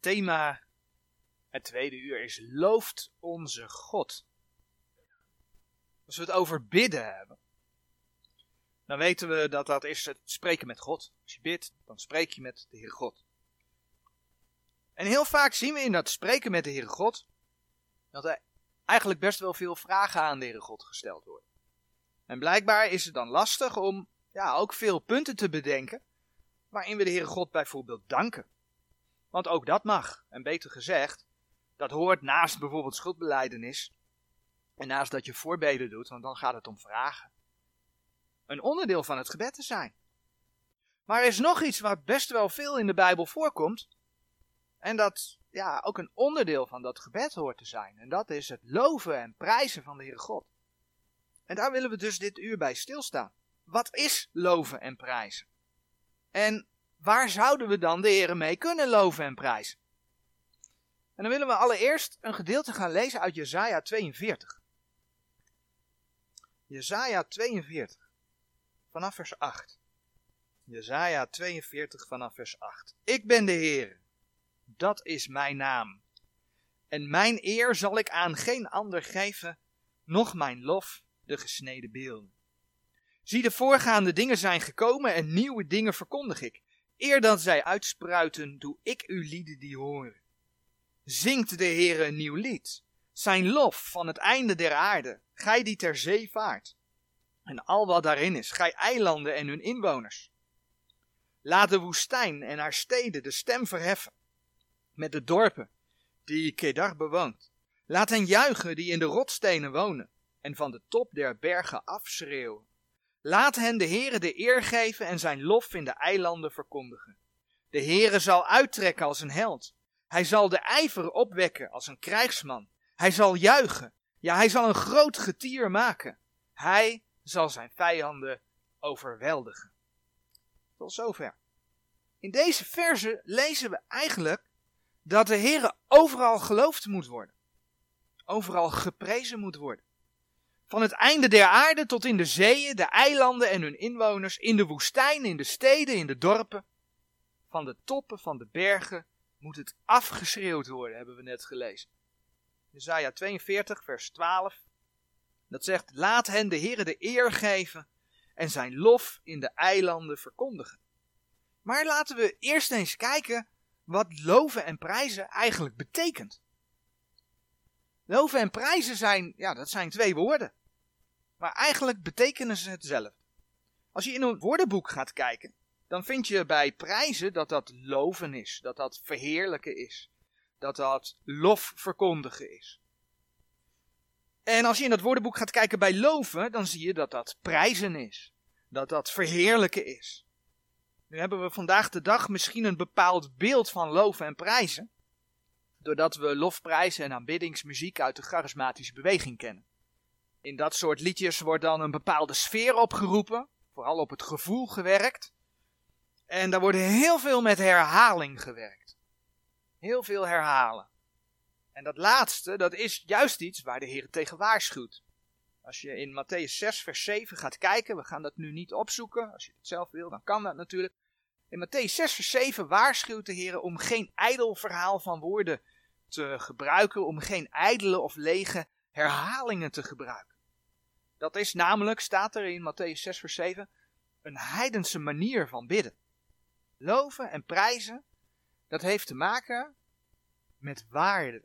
thema het tweede uur is looft onze God. Als we het over bidden hebben, dan weten we dat dat is het spreken met God. Als je bidt, dan spreek je met de Heere God. En heel vaak zien we in dat spreken met de Heere God, dat er eigenlijk best wel veel vragen aan de Heere God gesteld worden. En blijkbaar is het dan lastig om ja, ook veel punten te bedenken, waarin we de Heere God bijvoorbeeld danken. Want ook dat mag. En beter gezegd, dat hoort naast bijvoorbeeld schuldbeleidenis. En naast dat je voorbeden doet, want dan gaat het om vragen. Een onderdeel van het gebed te zijn. Maar er is nog iets wat best wel veel in de Bijbel voorkomt. En dat ja, ook een onderdeel van dat gebed hoort te zijn. En dat is het loven en prijzen van de Heere God. En daar willen we dus dit uur bij stilstaan. Wat is loven en prijzen? En waar zouden we dan de Heer mee kunnen loven en prijzen? En dan willen we allereerst een gedeelte gaan lezen uit Jesaja 42. Jesaja 42, vanaf vers 8. Jesaja 42 vanaf vers 8. Ik ben de Heer, dat is mijn naam. En mijn eer zal ik aan geen ander geven, noch mijn lof de gesneden beelden. Zie, de voorgaande dingen zijn gekomen en nieuwe dingen verkondig ik. Eer dat zij uitspruiten, doe ik u lieden die horen. Zingt de Heere een nieuw lied, zijn lof van het einde der aarde, gij die ter zee vaart. En al wat daarin is, gij eilanden en hun inwoners. Laat de woestijn en haar steden de stem verheffen, met de dorpen die Kedar bewoont. Laat hen juichen die in de rotstenen wonen, en van de top der bergen afschreeuwen. Laat hen de Heere de eer geven en zijn lof in de eilanden verkondigen. De Heere zal uittrekken als een held. Hij zal de ijver opwekken als een krijgsman. Hij zal juichen. Ja, hij zal een groot getier maken. Hij zal zijn vijanden overweldigen. Tot zover. In deze verse lezen we eigenlijk dat de Heere overal geloofd moet worden. Overal geprezen moet worden. Van het einde der aarde tot in de zeeën, de eilanden en hun inwoners, in de woestijn, in de steden, in de dorpen. Van de toppen van de bergen moet het afgeschreeuwd worden, hebben we net gelezen. Jesaja 42, vers 12. Dat zegt, laat hen de Heere de eer geven en zijn lof in de eilanden verkondigen. Maar laten we eerst eens kijken wat loven en prijzen eigenlijk betekent. Loven en prijzen zijn, ja, dat zijn twee woorden. Maar eigenlijk betekenen ze hetzelfde. Als je in een woordenboek gaat kijken, dan vind je bij prijzen dat dat loven is, dat dat verheerlijken is, dat dat lof verkondigen is. En als je in dat woordenboek gaat kijken bij loven, dan zie je dat dat prijzen is, dat dat verheerlijken is. Nu hebben we vandaag de dag misschien een bepaald beeld van loven en prijzen, doordat we lofprijzen en aanbiddingsmuziek uit de charismatische beweging kennen. In dat soort liedjes wordt dan een bepaalde sfeer opgeroepen, vooral op het gevoel gewerkt. En daar wordt heel veel met herhaling gewerkt. Heel veel herhalen. En dat laatste, dat is juist iets waar de Heer tegen waarschuwt. Als je in Matthäus 6, vers 7 gaat kijken, we gaan dat nu niet opzoeken. Als je het zelf wil, dan kan dat natuurlijk. In Matthäus 6, vers 7 waarschuwt de Heer om geen ijdel verhaal van woorden te gebruiken, om geen ijdele of lege herhalingen te gebruiken. Dat is namelijk, staat er in Matthäus 6, vers 7, een heidense manier van bidden. Loven en prijzen, dat heeft te maken met waarde.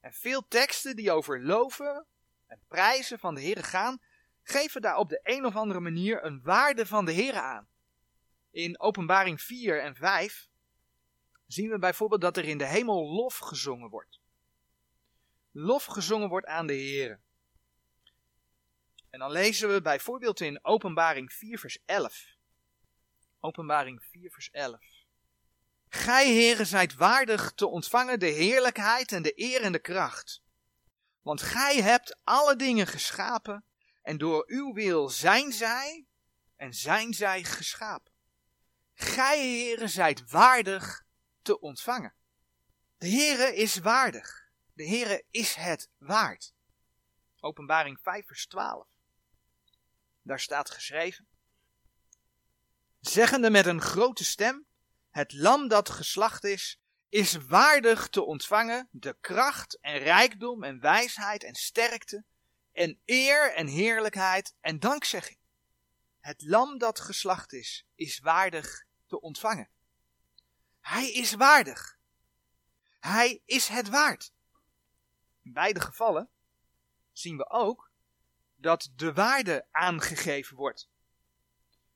En veel teksten die over loven en prijzen van de Heer gaan, geven daar op de een of andere manier een waarde van de Heer aan. In Openbaring 4 en 5 zien we bijvoorbeeld dat er in de hemel lof gezongen wordt. Lof gezongen wordt aan de Heer. En dan lezen we bijvoorbeeld in Openbaring 4 vers 11. Openbaring 4 vers 11. Gij, heren, zijt waardig te ontvangen de heerlijkheid en de eer en de kracht. Want gij hebt alle dingen geschapen en door uw wil zijn zij en zijn zij geschapen. Gij, heren, zijt waardig te ontvangen. De Heere is waardig. De Heere is het waard. Openbaring 5 vers 12. Daar staat geschreven. Zeggende met een grote stem, het lam dat geslacht is, is waardig te ontvangen de kracht en rijkdom en wijsheid en sterkte en eer en heerlijkheid en dankzegging. Het lam dat geslacht is, is waardig te ontvangen. Hij is waardig. Hij is het waard. In beide gevallen zien we ook dat de waarde aangegeven wordt.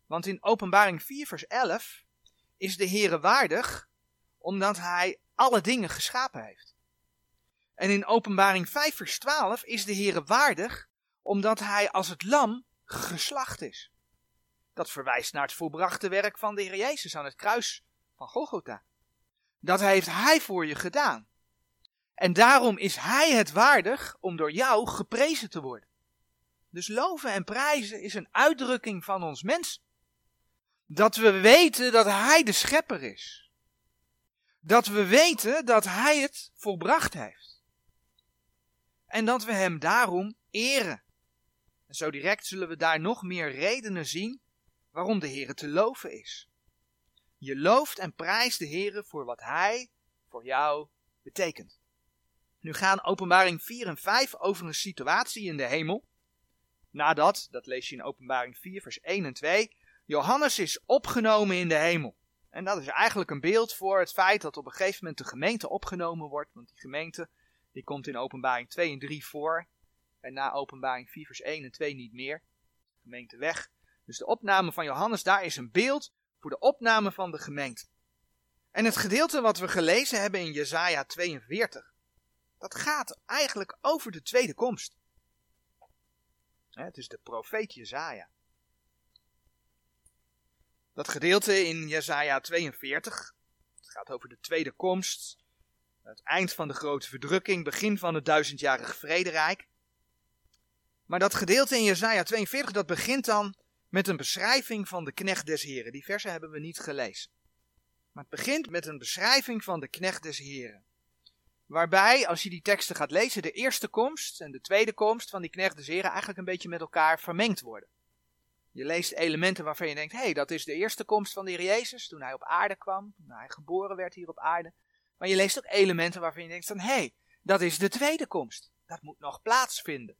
Want in Openbaring 4, vers 11 is de Heere waardig omdat hij alle dingen geschapen heeft. En in Openbaring 5, vers 12 is de Heere waardig omdat hij als het lam geslacht is. Dat verwijst naar het volbrachte werk van de Heer Jezus aan het kruis van Golgotha. Dat heeft Hij voor je gedaan. En daarom is Hij het waardig om door jou geprezen te worden. Dus loven en prijzen is een uitdrukking van ons mens. Dat we weten dat Hij de schepper is. Dat we weten dat Hij het volbracht heeft. En dat we Hem daarom eren. En zo direct zullen we daar nog meer redenen zien waarom de Heer te loven is. Je looft en prijst de Heer voor wat Hij voor jou betekent. Nu gaan openbaring 4 en 5 over een situatie in de hemel. Nadat, dat lees je in openbaring 4 vers 1 en 2, Johannes is opgenomen in de hemel. En dat is eigenlijk een beeld voor het feit dat op een gegeven moment de gemeente opgenomen wordt. Want die gemeente die komt in openbaring 2 en 3 voor. En na openbaring 4 vers 1 en 2 niet meer. De gemeente weg. Dus de opname van Johannes, daar is een beeld voor de opname van de gemeente. En het gedeelte wat we gelezen hebben in Jesaja 42, dat gaat eigenlijk over de tweede komst. Het is de profeet Jesaja. Dat gedeelte in Jesaja 42, het gaat over de tweede komst, het eind van de grote verdrukking, begin van het duizendjarige vrederijk. Maar dat gedeelte in Jesaja 42, dat begint dan met een beschrijving van de knecht des Heren. Die versen hebben we niet gelezen. Maar het begint met een beschrijving van de knecht des Heren. Waarbij, als je die teksten gaat lezen, de eerste komst en de tweede komst van die knecht des Heren eigenlijk een beetje met elkaar vermengd worden. Je leest elementen waarvan je denkt, hé, hey, dat is de eerste komst van de Heer Jezus, toen hij op aarde kwam, toen hij geboren werd hier op aarde. Maar je leest ook elementen waarvan je denkt van, hé, hey, dat is de tweede komst. Dat moet nog plaatsvinden.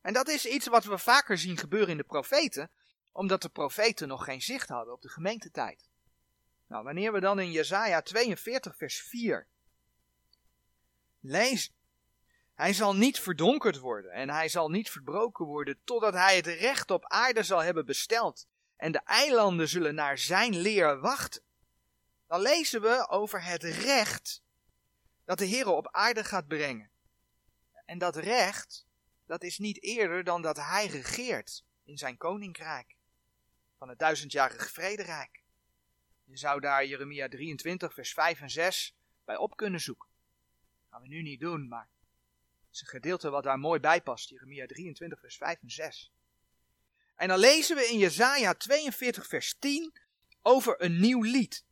En dat is iets wat we vaker zien gebeuren in de profeten, omdat de profeten nog geen zicht hadden op de gemeentetijd. Nou, wanneer we dan in Jesaja 42 vers 4 lezen, hij zal niet verdonkerd worden en hij zal niet verbroken worden totdat hij het recht op aarde zal hebben besteld en de eilanden zullen naar zijn leer wachten. Dan lezen we over het recht dat de Heer op aarde gaat brengen. En dat recht, dat is niet eerder dan dat hij regeert in zijn koninkrijk van het duizendjarige vrederijk. Je zou daar Jeremia 23, vers 5 en 6 bij op kunnen zoeken. Gaan we nu niet doen, maar het is een gedeelte wat daar mooi bij past. Jeremia 23, vers 5 en 6. En dan lezen we in Jesaja 42, vers 10 over een nieuw lied.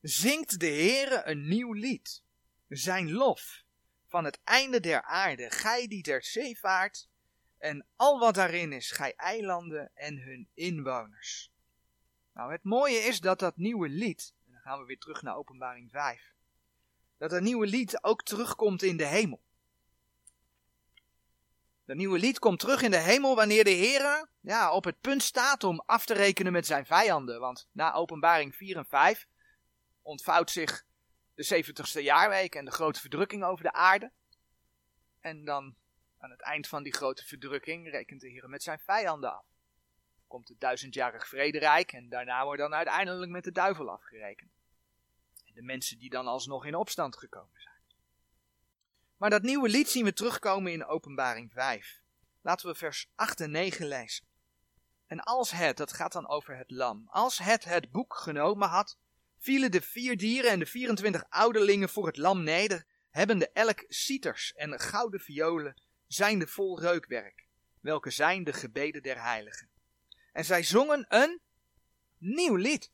Zingt de Heere een nieuw lied, zijn lof, van het einde der aarde, gij die ter zee vaart, en al wat daarin is, gij eilanden en hun inwoners. Nou, het mooie is dat dat nieuwe lied, en dan gaan we weer terug naar openbaring 5, dat dat nieuwe lied ook terugkomt in de hemel. Dat nieuwe lied komt terug in de hemel wanneer de Heer ja, op het punt staat om af te rekenen met zijn vijanden. Want na openbaring 4 en 5 ontvouwt zich de 70ste jaarweek en de grote verdrukking over de aarde. En dan aan het eind van die grote verdrukking rekent de Heer met zijn vijanden af. Komt het duizendjarig vrederijk en daarna wordt dan uiteindelijk met de duivel afgerekend. De mensen die dan alsnog in opstand gekomen zijn. Maar dat nieuwe lied zien we terugkomen in openbaring 5. Laten we vers 8 en 9 lezen. En als het, dat gaat dan over het lam, als het het boek genomen had, vielen de vier dieren en de 24 ouderlingen voor het lam neder, hebbende elk cieters en gouden violen zijn de vol reukwerk, welke zijn de gebeden der heiligen. En zij zongen een nieuw lied,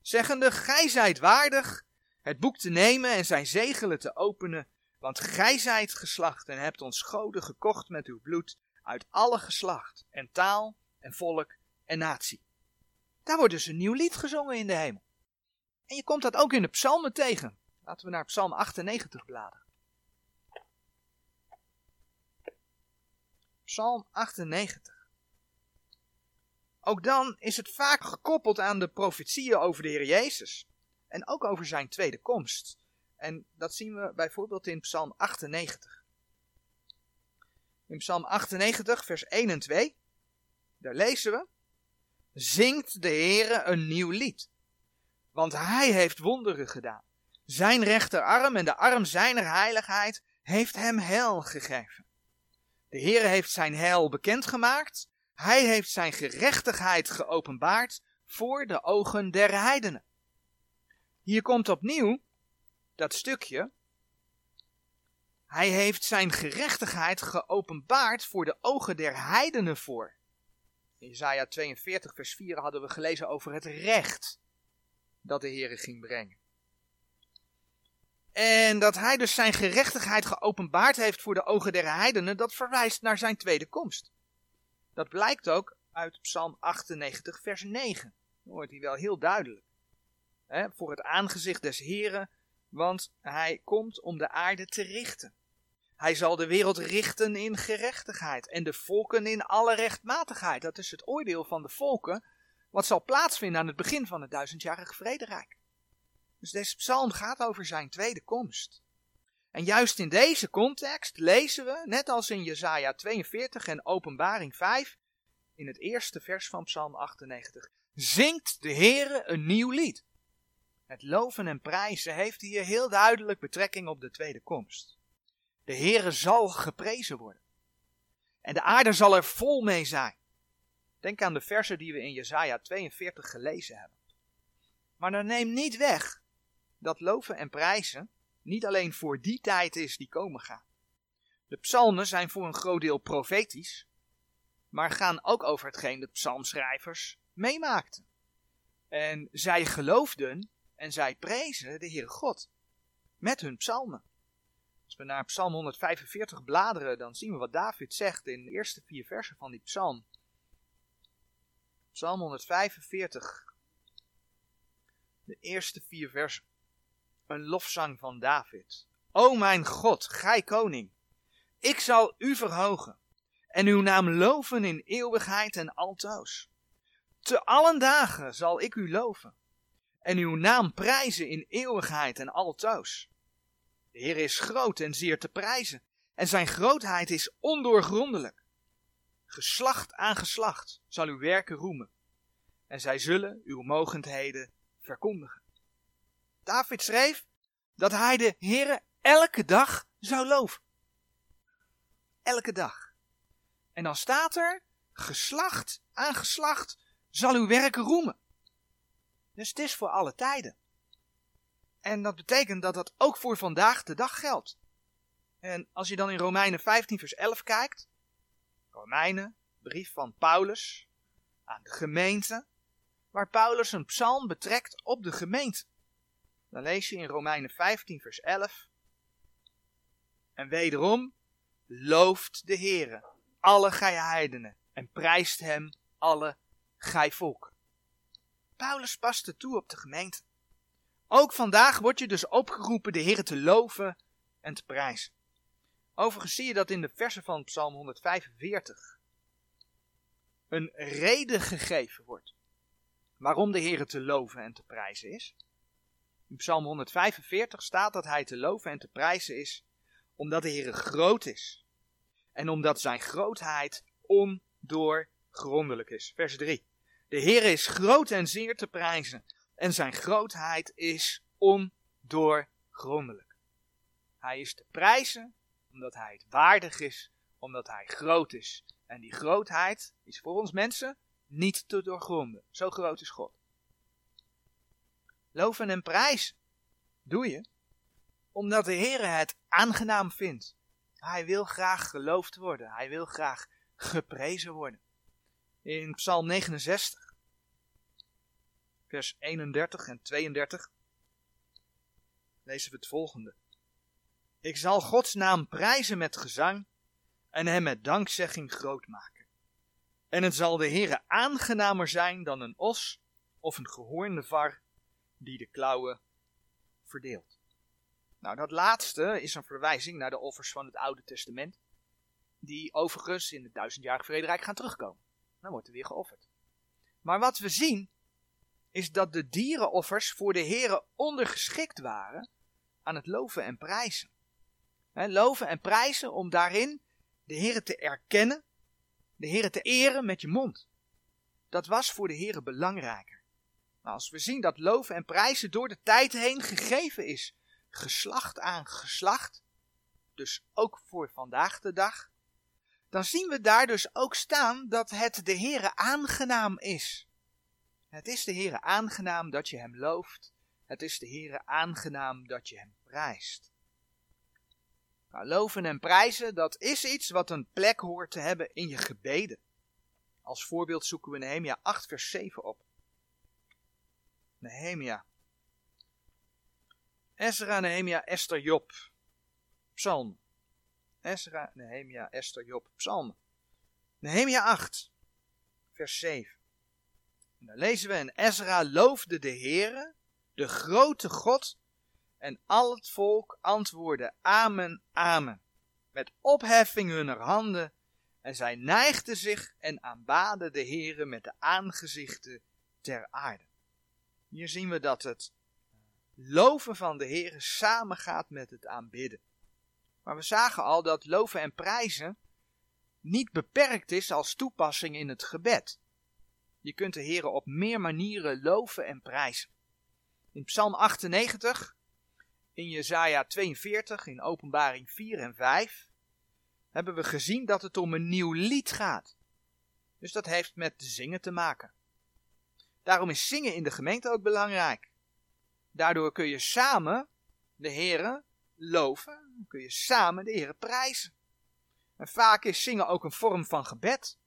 zeggende, gij zijt waardig het boek te nemen en zijn zegelen te openen, want gij zijt geslacht en hebt ons goden gekocht met uw bloed uit alle geslacht en taal en volk en natie. Daar wordt dus een nieuw lied gezongen in de hemel. En je komt dat ook in de psalmen tegen. Laten we naar psalm 98 bladeren. Psalm 98. Ook dan is het vaak gekoppeld aan de profetieën over de Heer Jezus. En ook over zijn tweede komst. En dat zien we bijvoorbeeld in Psalm 98. In Psalm 98, vers 1 en 2, daar lezen we: Zingt de Heere een nieuw lied, want hij heeft wonderen gedaan. Zijn rechterarm en de arm zijner heiligheid heeft hem heil gegeven. De Heere heeft zijn heil bekendgemaakt. Hij heeft zijn gerechtigheid geopenbaard voor de ogen der heidenen. Hier komt opnieuw dat stukje. Hij heeft zijn gerechtigheid geopenbaard voor de ogen der heidenen voor. In Isaiah 42, vers 4 hadden we gelezen over het recht dat de Heer ging brengen. En dat hij dus zijn gerechtigheid geopenbaard heeft voor de ogen der heidenen, dat verwijst naar zijn tweede komst. Dat blijkt ook uit Psalm 98, vers 9. Dan wordt hij wel heel duidelijk. voor het aangezicht des Heren, want hij komt om de aarde te richten. Hij zal de wereld richten in gerechtigheid en de volken in alle rechtmatigheid. Dat is het oordeel van de volken, wat zal plaatsvinden aan het begin van het duizendjarige vrederijk. Dus deze psalm gaat over zijn tweede komst. En juist in deze context lezen we, net als in Jesaja 42 en Openbaring 5, in het eerste vers van Psalm 98, zingt de Heere een nieuw lied. Het loven en prijzen heeft hier heel duidelijk betrekking op de tweede komst. De Heere zal geprezen worden. En de aarde zal er vol mee zijn. Denk aan de versen die we in Jesaja 42 gelezen hebben. Maar dan neem niet weg dat loven en prijzen niet alleen voor die tijd is die komen gaat. De psalmen zijn voor een groot deel profetisch, maar gaan ook over hetgeen de psalmschrijvers meemaakten. En zij geloofden en zij prezen de Heere God met hun psalmen. Als we naar Psalm 145 bladeren, dan zien we wat David zegt in de eerste vier versen van die psalm. Psalm 145, de eerste vier versen. Een lofzang van David. O mijn God, gij koning, ik zal u verhogen en uw naam loven in eeuwigheid en altoos. Te allen dagen zal ik u loven en uw naam prijzen in eeuwigheid en altoos. De Heer is groot en zeer te prijzen, en zijn grootheid is ondoorgrondelijk. Geslacht aan geslacht zal uw werken roemen, en zij zullen uw mogendheden verkondigen. David schreef dat hij de Heere elke dag zou loven. Elke dag. En dan staat er, geslacht aan geslacht zal uw werken roemen. Dus het is voor alle tijden. En dat betekent dat dat ook voor vandaag de dag geldt. En als je dan in Romeinen 15 vers 11 kijkt, Romeinen, brief van Paulus aan de gemeente, waar Paulus een psalm betrekt op de gemeente. Dan lees je in Romeinen 15 vers 11, en wederom, looft de Heere, alle gij heidenen, en prijst hem alle gij volken. Paulus past het toe op de gemeente. Ook vandaag word je dus opgeroepen de Heer te loven en te prijzen. Overigens zie je dat in de versen van Psalm 145 een reden gegeven wordt waarom de Heer te loven en te prijzen is. In Psalm 145 staat dat hij te loven en te prijzen is omdat de Heer groot is en omdat zijn grootheid ondoorgrondelijk is. Vers 3. De Heer is groot en zeer te prijzen en zijn grootheid is ondoorgrondelijk. Hij is te prijzen omdat hij het waardig is, omdat hij groot is. En die grootheid is voor ons mensen niet te doorgronden. Zo groot is God. Loven en prijzen doe je omdat de Heer het aangenaam vindt. Hij wil graag geloofd worden. Hij wil graag geprezen worden. In Psalm 69 vers 31 en 32 lezen we het volgende. Ik zal Gods naam prijzen met gezang en hem met dankzegging groot maken. En het zal de Heere aangenamer zijn dan een os of een gehoornde var die de klauwen verdeelt. Nou, dat laatste is een verwijzing naar de offers van het Oude Testament, die overigens in het duizendjarige vrederijk gaan terugkomen. Dan wordt er weer geofferd. Maar wat we zien, is dat de dierenoffers voor de heren ondergeschikt waren aan het loven en prijzen. Loven en prijzen om daarin de heren te erkennen, de heren te eren met je mond. Dat was voor de heren belangrijker. Nou, als we zien dat loven en prijzen door de tijd heen gegeven is, geslacht aan geslacht, dus ook voor vandaag de dag, dan zien we daar dus ook staan dat het de Heere aangenaam is. Het is de Heere aangenaam dat je hem looft. Het is de Heere aangenaam dat je hem prijst. Nou, loven en prijzen, dat is iets wat een plek hoort te hebben in je gebeden. Als voorbeeld zoeken we Nehemia 8 vers 7 op. Nehemia. Ezra, Nehemia, Esther, Job. Psalm. Ezra, Nehemia, Esther, Job, Psalmen. Nehemia 8, vers 7. En dan lezen we, en Ezra loofde de Heere, de grote God, en al het volk antwoordde, Amen, Amen, met opheffing hunner handen, en zij neigden zich en aanbaden de Heere met de aangezichten ter aarde. Hier zien we dat het loven van de Heere samengaat met het aanbidden. Maar we zagen al dat loven en prijzen niet beperkt is als toepassing in het gebed. Je kunt de Heer op meer manieren loven en prijzen. In Psalm 98, in Jesaja 42, in Openbaring 4 en 5 hebben we gezien dat het om een nieuw lied gaat. Dus dat heeft met zingen te maken. Daarom is zingen in de gemeente ook belangrijk. Daardoor kun je samen de Heeren loven, kun je samen de Heer prijzen. En vaak is zingen ook een vorm van gebed.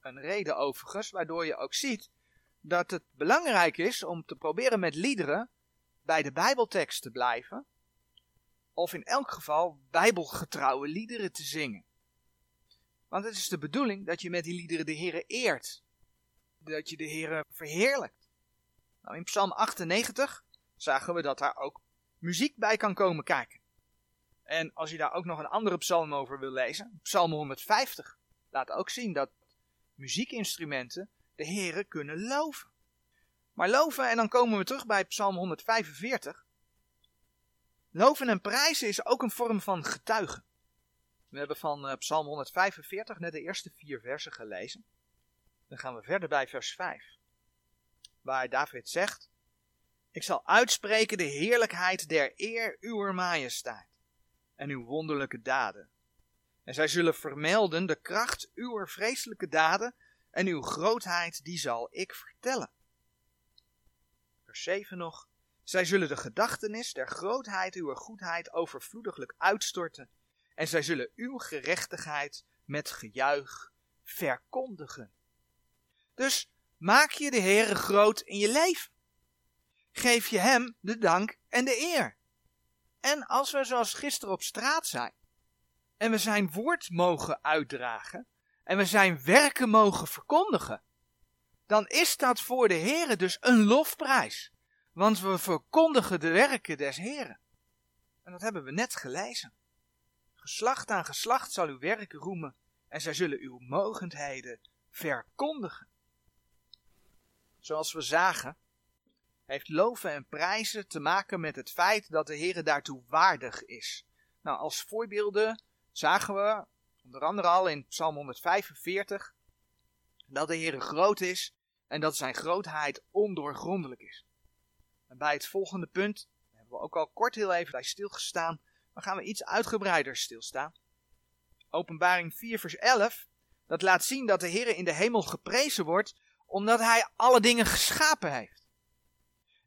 Een reden overigens, waardoor je ook ziet dat het belangrijk is om te proberen met liederen bij de Bijbeltekst te blijven. Of in elk geval bijbelgetrouwe liederen te zingen. Want het is de bedoeling dat je met die liederen de Heer eert. Dat je de Heer verheerlijkt. Nou, in Psalm 98 zagen we dat daar ook muziek bij kan komen kijken. En als je daar ook nog een andere psalm over wil lezen, Psalm 150, laat ook zien dat muziekinstrumenten de Heeren kunnen loven. Maar loven, en dan komen we terug bij Psalm 145. Loven en prijzen is ook een vorm van getuigen. We hebben van uh, Psalm 145 net de eerste vier versen gelezen. Dan gaan we verder bij vers 5. Waar David zegt: ik zal uitspreken de heerlijkheid der eer uwer majesteit en uw wonderlijke daden. En zij zullen vermelden de kracht uwer vreselijke daden en uw grootheid, die zal ik vertellen. Vers 7 nog. Zij zullen de gedachtenis der grootheid uwer goedheid overvloediglijk uitstorten en zij zullen uw gerechtigheid met gejuich verkondigen. Dus maak je de Heere groot in je leven geef je hem de dank en de eer. En als we zoals gisteren op straat zijn, en we zijn woord mogen uitdragen, en we zijn werken mogen verkondigen, dan is dat voor de Heere dus een lofprijs. Want we verkondigen de werken des Heren. En dat hebben we net gelezen. Geslacht aan geslacht zal uw werken roemen, en zij zullen uw mogendheden verkondigen. Zoals we zagen, heeft loven en prijzen te maken met het feit dat de Heer daartoe waardig is. Nou, als voorbeelden zagen we onder andere al in Psalm 145 dat de Heer groot is en dat zijn grootheid ondoorgrondelijk is. En bij het volgende punt hebben we ook al kort heel even bij stilgestaan, maar gaan we iets uitgebreider stilstaan. Openbaring 4 vers 11, dat laat zien dat de Heer in de hemel geprezen wordt omdat hij alle dingen geschapen heeft.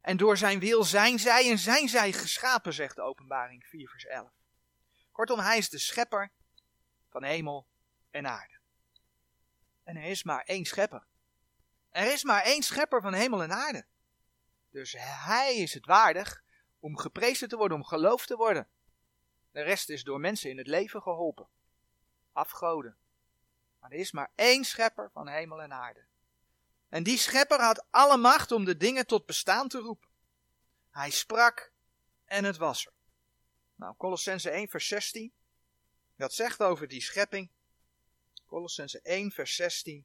En door zijn wil zijn zij en zijn zij geschapen, zegt de openbaring 4 vers 11. Kortom, hij is de schepper van hemel en aarde. En er is maar één schepper. Er is maar één schepper van hemel en aarde. Dus hij is het waardig om geprezen te worden, om geloofd te worden. De rest is door mensen in het leven geholpen. Afgoden. Maar er is maar één schepper van hemel en aarde. En die schepper had alle macht om de dingen tot bestaan te roepen. Hij sprak en het was er. Nou, Colossense 1 vers 16. Dat zegt over die schepping. Colossense 1 vers 16.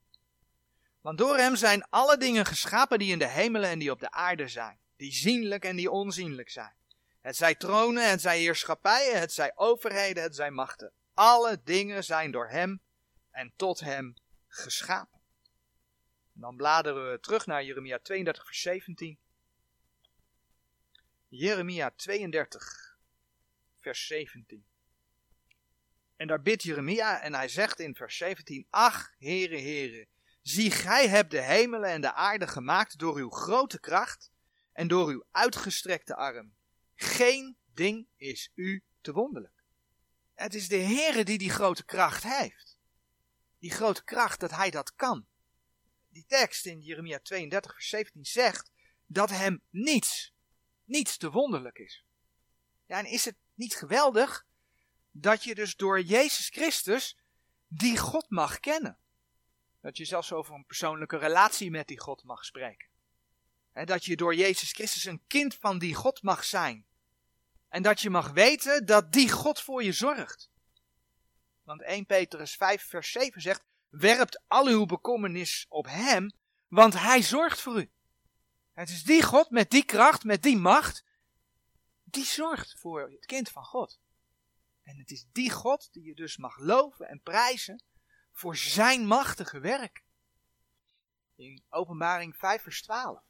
Want door hem zijn alle dingen geschapen die in de hemelen en die op de aarde zijn. Die zienlijk en die onzienlijk zijn. Het zij tronen, het zij heerschappijen, het zij overheden, het zij machten. Alle dingen zijn door hem en tot hem geschapen. En dan bladeren we terug naar Jeremia 32 vers 17. Jeremia 32 vers 17. En daar bidt Jeremia en hij zegt in vers 17, Ach, heren, heren, zie gij hebt de hemelen en de aarde gemaakt door uw grote kracht en door uw uitgestrekte arm. Geen ding is u te wonderlijk. Het is de Heere die die grote kracht heeft. Die grote kracht dat hij dat kan. Die tekst in Jeremia 32 vers 17 zegt dat hem niets, niets te wonderlijk is. Ja, en is het niet geweldig dat je dus door Jezus Christus die God mag kennen? Dat je zelfs over een persoonlijke relatie met die God mag spreken. En dat je door Jezus Christus een kind van die God mag zijn. En dat je mag weten dat die God voor je zorgt. Want 1 Petrus 5 vers 7 zegt, werpt al uw bekommernis op hem, want hij zorgt voor u. Het is die God met die kracht, met die macht, die zorgt voor het kind van God. En het is die God die je dus mag loven en prijzen voor zijn machtige werk. In Openbaring 5 vers 12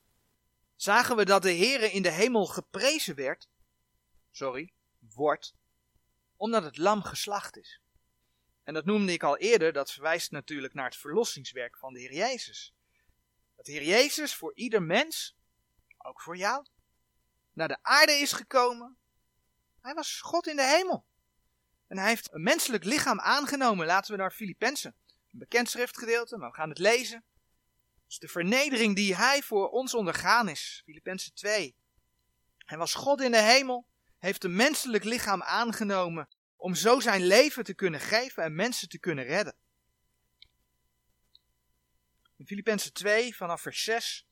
zagen we dat de Heere in de hemel geprezen werd, sorry, wordt, omdat het lam geslacht is. En dat noemde ik al eerder, dat verwijst natuurlijk naar het verlossingswerk van de Heer Jezus. Dat de Heer Jezus voor ieder mens, ook voor jou, naar de aarde is gekomen. Hij was God in de hemel. En hij heeft een menselijk lichaam aangenomen. Laten we naar Filippenzen, een bekend schriftgedeelte, maar we gaan het lezen. Dus de vernedering die hij voor ons ondergaan is. Filippenzen 2. Hij was God in de hemel, heeft een menselijk lichaam aangenomen om zo zijn leven te kunnen geven en mensen te kunnen redden. In Filippenzen 2 vanaf vers 6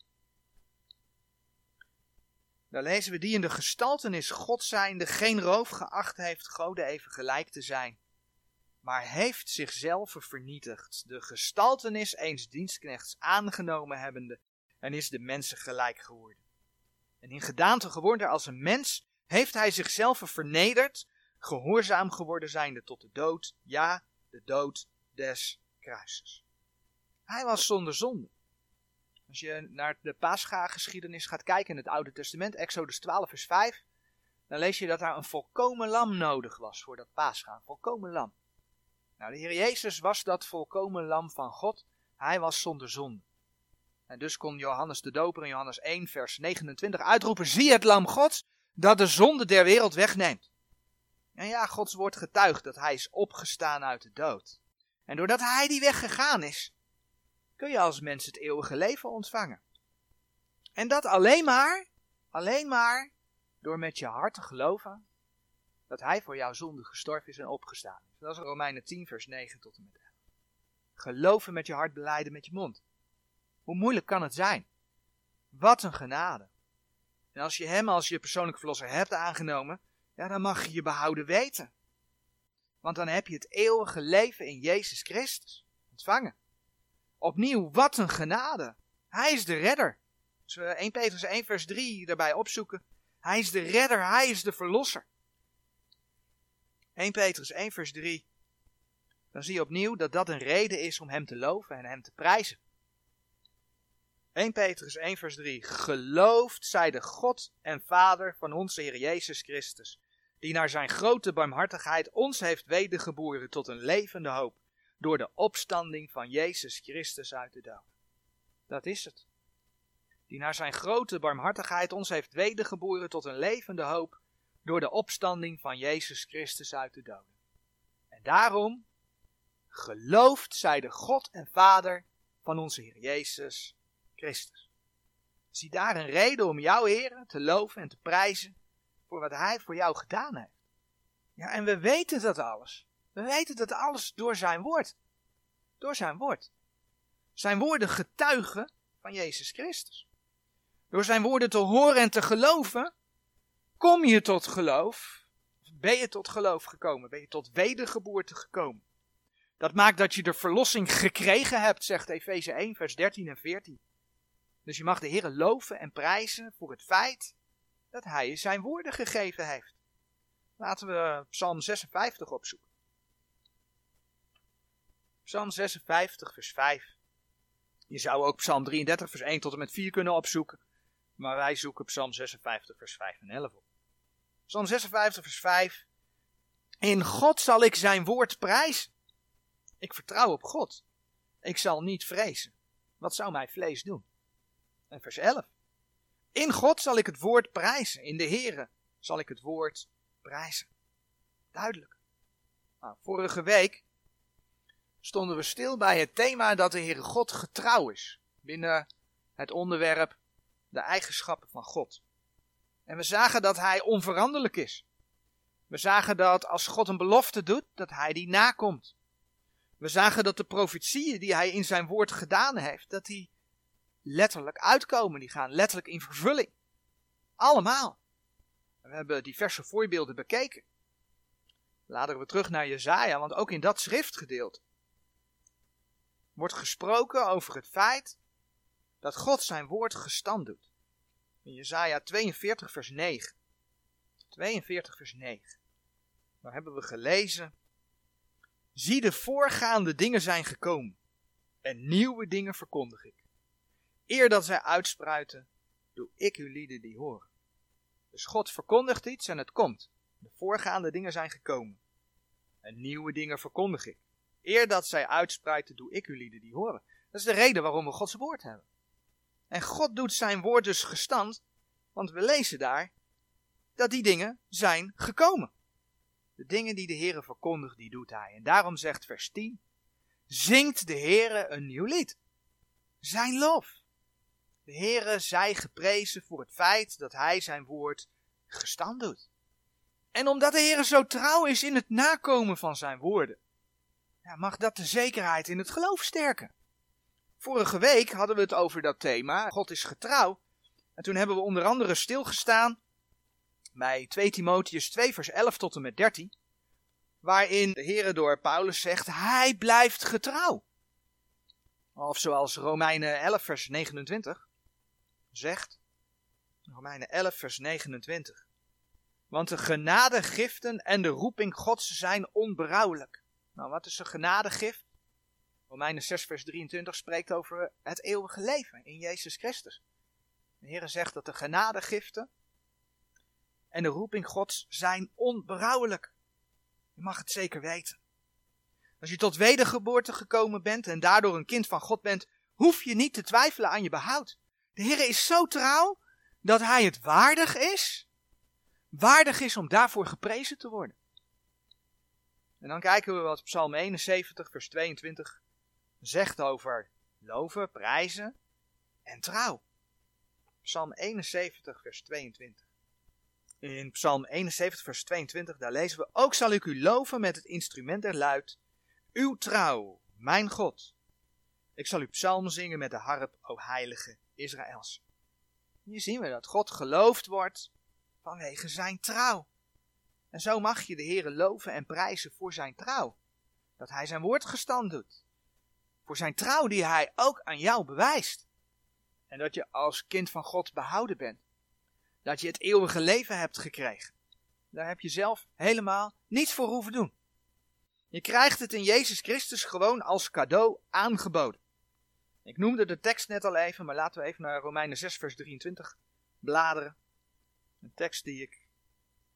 daar lezen we die in de gestaltenis God zijnde geen roof geacht heeft Gode even gelijk te zijn, maar heeft zichzelf vernietigd, de gestaltenis eens dienstknechts aangenomen hebbende, en is de mensen gelijk geworden. En in gedaante geworden als een mens, heeft hij zichzelf vernederd, gehoorzaam geworden zijnde tot de dood, ja, de dood des kruises. Hij was zonder zonde. Als je naar de Pascha-geschiedenis gaat kijken in het Oude Testament, Exodus 12, vers 5, dan lees je dat daar een volkomen lam nodig was voor dat Pascha. Een volkomen lam. Nou, de Heer Jezus was dat volkomen lam van God. Hij was zonder zonde. En dus kon Johannes de Doper in Johannes 1, vers 29 uitroepen: Zie het lam Gods, dat de zonde der wereld wegneemt. En ja, Gods woord getuigt dat hij is opgestaan uit de dood. En doordat hij die weg gegaan is, kun je als mens het eeuwige leven ontvangen. En dat alleen maar, alleen maar door met je hart te geloven dat hij voor jouw zonde gestorven is en opgestaan is. Dat is Romeinen 10 vers 9 tot en met 11. Geloven met je hart, beleiden met je mond. Hoe moeilijk kan het zijn? Wat een genade. En als je hem als je persoonlijke verlosser hebt aangenomen, ja, dan mag je je behouden weten. Want dan heb je het eeuwige leven in Jezus Christus ontvangen. Opnieuw, wat een genade. Hij is de redder. Als we 1 Petrus 1 vers 3 daarbij opzoeken. Hij is de redder, hij is de verlosser. 1 Petrus 1 vers 3. Dan zie je opnieuw dat dat een reden is om hem te loven en hem te prijzen. 1 Petrus 1 vers 3. Geloofd zij de God en Vader van onze Heer Jezus Christus, die naar zijn grote barmhartigheid ons heeft wedergeboren tot een levende hoop door de opstanding van Jezus Christus uit de dood. Dat is het. Die naar zijn grote barmhartigheid ons heeft wedergeboren tot een levende hoop door de opstanding van Jezus Christus uit de dood. En daarom gelooft zij de God en Vader van onze Heer Jezus Christus. Zie daar een reden om jouw Heer te loven en te prijzen voor wat Hij voor jou gedaan heeft. Ja, en we weten dat alles. We weten dat alles door zijn woord. Door zijn woord. Zijn woorden getuigen van Jezus Christus. Door zijn woorden te horen en te geloven, kom je tot geloof, ben je tot geloof gekomen, ben je tot wedergeboorte gekomen. Dat maakt dat je de verlossing gekregen hebt, zegt Efeze 1, vers 13 en 14. Dus je mag de Heer loven en prijzen voor het feit dat Hij zijn woorden gegeven heeft. Laten we Psalm 56 opzoeken. Psalm 56, vers 5. Je zou ook Psalm 33, vers 1 tot en met 4 kunnen opzoeken. Maar wij zoeken Psalm 56, vers 5 en 11 op. Psalm 56, vers 5. In God zal ik zijn woord prijzen. Ik vertrouw op God. Ik zal niet vrezen. Wat zou mijn vlees doen? En vers 11. In God zal ik het woord prijzen. In de Here zal ik het woord prijzen. Duidelijk. Nou, vorige week stonden we stil bij het thema dat de Heere God getrouw is. Binnen het onderwerp de eigenschappen van God. En we zagen dat Hij onveranderlijk is. We zagen dat als God een belofte doet, dat Hij die nakomt. We zagen dat de profetieën die Hij in zijn woord gedaan heeft, dat die letterlijk uitkomen. Die gaan letterlijk in vervulling. Allemaal. We hebben diverse voorbeelden bekeken. Laten we terug naar Jezaja, want ook in dat schriftgedeelte wordt gesproken over het feit dat God zijn woord gestand doet. In Jezaja 42 vers 9. 42 vers 9. Daar hebben we gelezen. Zie de voorgaande dingen zijn gekomen en nieuwe dingen verkondig ik. Eer dat zij uitspruiten, doe ik uw lieden die horen. Dus God verkondigt iets en het komt. De voorgaande dingen zijn gekomen. En nieuwe dingen verkondig ik. Eer dat zij uitspruiten, doe ik uw lieden die horen. Dat is de reden waarom we Gods woord hebben. En God doet zijn woord dus gestand, want we lezen daar dat die dingen zijn gekomen. De dingen die de Heere verkondigt, die doet hij. En daarom zegt vers 10, zingt de Heere een nieuw lied. Zijn lof. De Heere zij geprezen voor het feit dat hij zijn woord gestand doet. En omdat de Heere zo trouw is in het nakomen van zijn woorden, ja, mag dat de zekerheid in het geloof sterken. Vorige week hadden we het over dat thema, God is getrouw. En toen hebben we onder andere stilgestaan bij 2 Timotheus 2 vers 11 tot en met 13. Waarin de Heere door Paulus zegt, hij blijft getrouw. Of zoals Romeinen 11 vers 29 zegt. Romeinen 11 vers 29. Want de genadegiften en de roeping Gods zijn onberouwelijk. Nou, wat is een genadegift? Romeinen 6 vers 23 spreekt over het eeuwige leven in Jezus Christus. De Heer zegt dat de genadegiften en de roeping Gods zijn onberouwelijk. Je mag het zeker weten. Als je tot wedergeboorte gekomen bent en daardoor een kind van God bent, hoef je niet te twijfelen aan je behoud. De Heer is zo trouw dat Hij het waardig is, waardig is om daarvoor geprezen te worden. En dan kijken we wat Psalm 71, vers 22 zegt over loven, prijzen en trouw. Psalm 71, vers 22. In Psalm 71, vers 22, daar lezen we: Ook zal ik u loven met het instrument der luid, uw trouw, mijn God. Ik zal u psalmen zingen met de harp, o heilige Israëls. Hier zien we dat God geloofd wordt vanwege zijn trouw. En zo mag je de Heere loven en prijzen voor zijn trouw. Dat hij zijn woord gestand doet. Voor zijn trouw die hij ook aan jou bewijst. En dat je als kind van God behouden bent. Dat je het eeuwige leven hebt gekregen. Daar heb je zelf helemaal niets voor hoeven doen. Je krijgt het in Jezus Christus gewoon als cadeau aangeboden. Ik noemde de tekst net al even, maar laten we even naar Romeinen 6, vers 23 bladeren. Een tekst die ik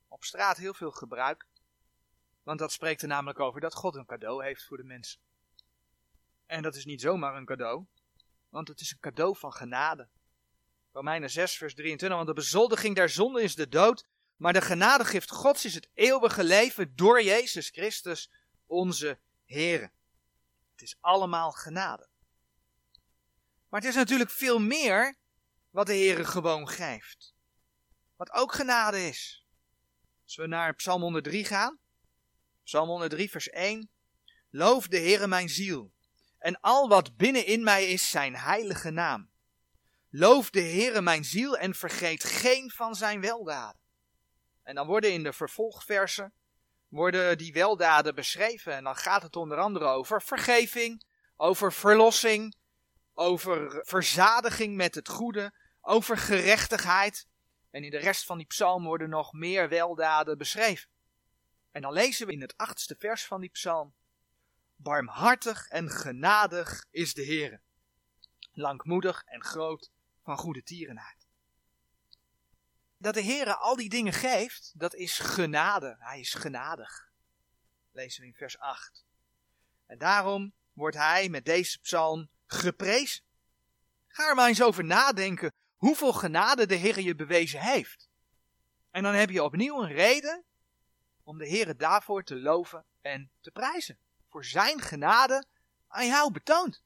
op straat heel veel gebruik. Want dat spreekt er namelijk over dat God een cadeau heeft voor de mensen. En dat is niet zomaar een cadeau, want het is een cadeau van genade. Romeinen 6, vers 23, want de bezoldiging der zonde is de dood, maar de genadegift Gods is het eeuwige leven door Jezus Christus, onze Heer. Het is allemaal genade. Maar het is natuurlijk veel meer wat de Heer gewoon geeft. Wat ook genade is. Als we naar Psalm 103 gaan. Psalm 103, vers 1. Loof de Heere mijn ziel. En al wat binnenin mij is, zijn heilige naam. Loof de Heere mijn ziel en vergeet geen van zijn weldaden. En dan worden in de vervolgversen worden die weldaden beschreven. En dan gaat het onder andere over vergeving, over verlossing, over verzadiging met het goede, over gerechtigheid. En in de rest van die psalm worden nog meer weldaden beschreven. En dan lezen we in het achtste vers van die psalm. Barmhartig en genadig is de Heer. Langmoedig en groot van goede tierenheid. Dat de Heer al die dingen geeft, dat is genade. Hij is genadig. Lezen we in vers 8. En daarom wordt hij met deze psalm geprezen. Ga er maar eens over nadenken hoeveel genade de Heer je bewezen heeft. En dan heb je opnieuw een reden om de Heer daarvoor te loven en te prijzen. Voor zijn genade aan jou betoond.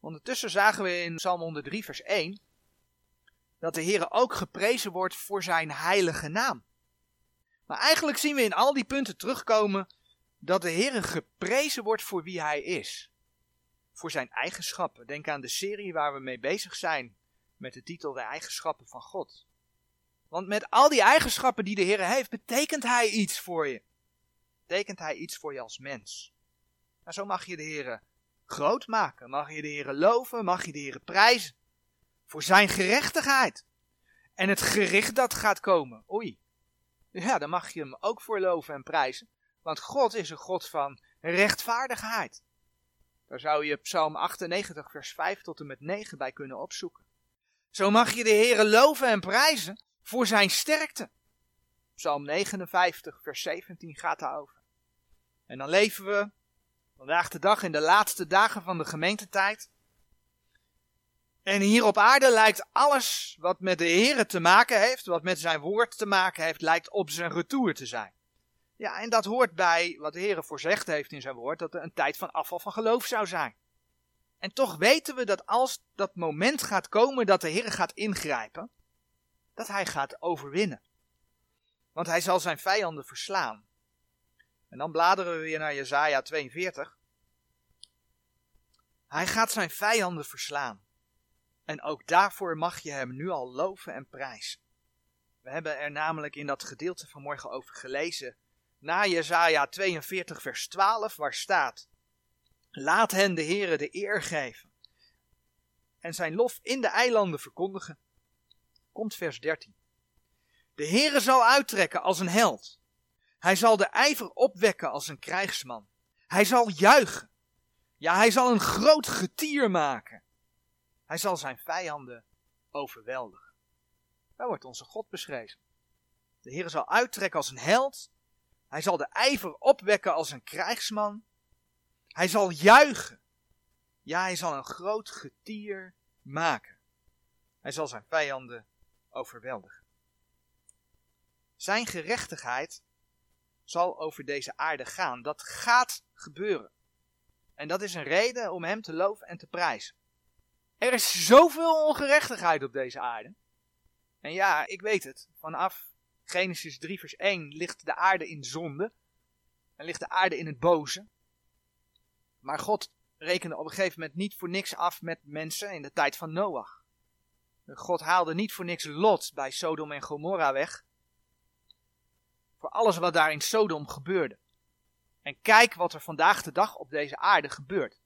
Ondertussen zagen we in Psalm 103 vers 1 dat de Heer ook geprezen wordt voor zijn heilige naam. Maar eigenlijk zien we in al die punten terugkomen dat de Heer geprezen wordt voor wie hij is. Voor zijn eigenschappen. Denk aan de serie waar we mee bezig zijn met de titel De eigenschappen van God. Want met al die eigenschappen die de Heer heeft, betekent hij iets voor je. Betekent hij iets voor je als mens. En nou, zo mag je de Heer groot maken, mag je de Heer loven, mag je de Heer prijzen. Voor zijn gerechtigheid. En het gericht dat gaat komen. Oei. Ja, dan mag je hem ook voor loven en prijzen. Want God is een God van rechtvaardigheid. Daar zou je Psalm 98, vers 5 tot en met 9 bij kunnen opzoeken. Zo mag je de Heere loven en prijzen voor zijn sterkte. Psalm 59, vers 17 gaat daarover. En dan leven we vandaag de dag in de laatste dagen van de gemeentetijd. En hier op aarde lijkt alles wat met de Heere te maken heeft, wat met zijn woord te maken heeft, lijkt op zijn retour te zijn. Ja, en dat hoort bij wat de Heere voorzegd heeft in zijn woord, dat er een tijd van afval van geloof zou zijn. En toch weten we dat als dat moment gaat komen dat de Heer gaat ingrijpen, dat hij gaat overwinnen. Want hij zal zijn vijanden verslaan. En dan bladeren we weer naar Jesaja 42. Hij gaat zijn vijanden verslaan. En ook daarvoor mag je hem nu al loven en prijzen. We hebben er namelijk in dat gedeelte vanmorgen over gelezen. Na Jesaja 42 vers 12 waar staat. Laat hen de Heere de eer geven. En zijn lof in de eilanden verkondigen. Komt vers 13. De Heere zal uittrekken als een held. Hij zal de ijver opwekken als een krijgsman. Hij zal juichen. Ja, hij zal een groot getier maken. Hij zal zijn vijanden overweldigen. Daar wordt onze God beschreven. De Heer zal uittrekken als een held. Hij zal de ijver opwekken als een krijgsman. Hij zal juichen. Ja, hij zal een groot getier maken. Hij zal zijn vijanden overweldigen. Zijn gerechtigheid zal over deze aarde gaan. Dat gaat gebeuren. En dat is een reden om hem te loven en te prijzen. Er is zoveel ongerechtigheid op deze aarde. En ja, ik weet het. Vanaf Genesis 3 vers 1 ligt de aarde in zonde. En ligt de aarde in het boze. Maar God rekende op een gegeven moment niet voor niks af met mensen in de tijd van Noach. God haalde niet voor niks Lot bij Sodom en Gomorra weg. Voor alles wat daar in Sodom gebeurde. En kijk wat er vandaag de dag op deze aarde gebeurt.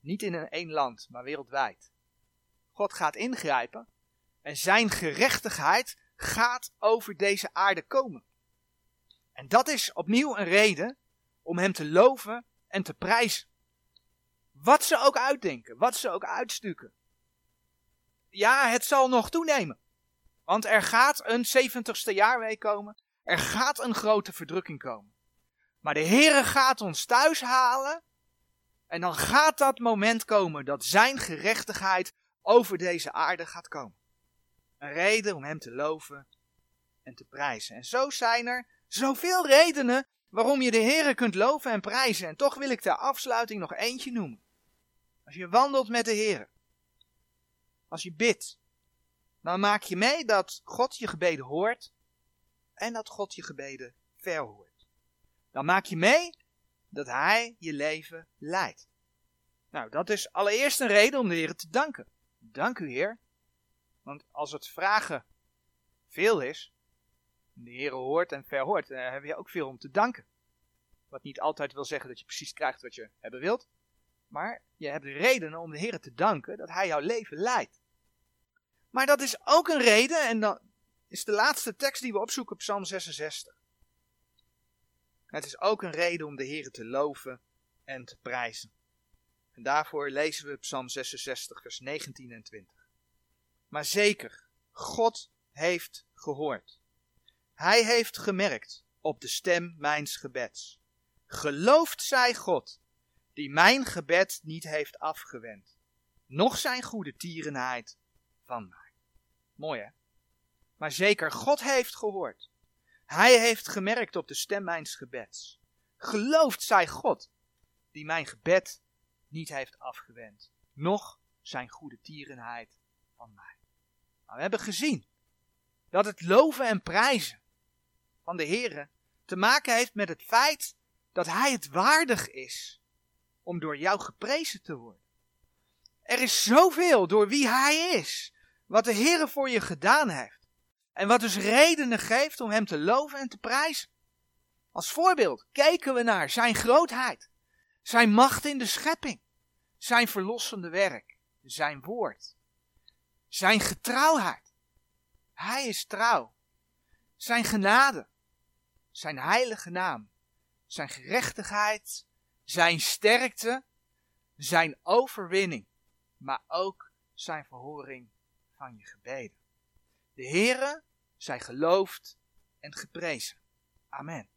Niet in een één land, maar wereldwijd. God gaat ingrijpen en zijn gerechtigheid gaat over deze aarde komen. En dat is opnieuw een reden om hem te loven en te prijzen. Wat ze ook uitdenken, wat ze ook uitstukken. Ja, het zal nog toenemen. Want er gaat een 70ste jaarweek komen. Er gaat een grote verdrukking komen. Maar de Heere gaat ons thuis halen. En dan gaat dat moment komen dat zijn gerechtigheid over deze aarde gaat komen. Een reden om hem te loven en te prijzen. En zo zijn er zoveel redenen waarom je de Heere kunt loven en prijzen. En toch wil ik ter afsluiting nog eentje noemen. Als je wandelt met de Heer, als je bidt, dan maak je mee dat God je gebeden hoort en dat God je gebeden verhoort. Dan maak je mee dat Hij je leven leidt. Nou, dat is allereerst een reden om de Heer te danken. Dank u Heer, want als het vragen veel is, De Heer hoort en verhoort. Daar heb je ook veel om te danken. Wat niet altijd wil zeggen dat je precies krijgt wat je hebben wilt. Maar je hebt redenen om de Heer te danken dat Hij jouw leven leidt. Maar dat is ook een reden, en dan is de laatste tekst die we opzoeken, Psalm 66. Het is ook een reden om de Heer te loven en te prijzen. En daarvoor lezen we Psalm 66, vers 19 en 20. Maar zeker, God heeft gehoord. Hij heeft gemerkt op de stem mijns gebeds. Geloofd zij God, die mijn gebed niet heeft afgewend, noch zijn goede tierenheid van mij. Mooi hè? Maar zeker, God heeft gehoord. Hij heeft gemerkt op de stem mijns gebeds. Geloofd zij God, die mijn gebed niet heeft afgewend, noch zijn goede tierenheid van mij. Nou, we hebben gezien dat het loven en prijzen van de Heere te maken heeft met het feit dat Hij het waardig is om door jou geprezen te worden. Er is zoveel door wie Hij is, wat de Heere voor je gedaan heeft. En wat dus redenen geeft om Hem te loven en te prijzen. Als voorbeeld kijken we naar Zijn grootheid, Zijn macht in de schepping, Zijn verlossende werk, Zijn woord, Zijn getrouwheid. Hij is trouw. Zijn genade, Zijn heilige naam, Zijn gerechtigheid, Zijn sterkte, Zijn overwinning, maar ook Zijn verhoring van je gebeden. De Heere zij geloofd en geprezen. Amen.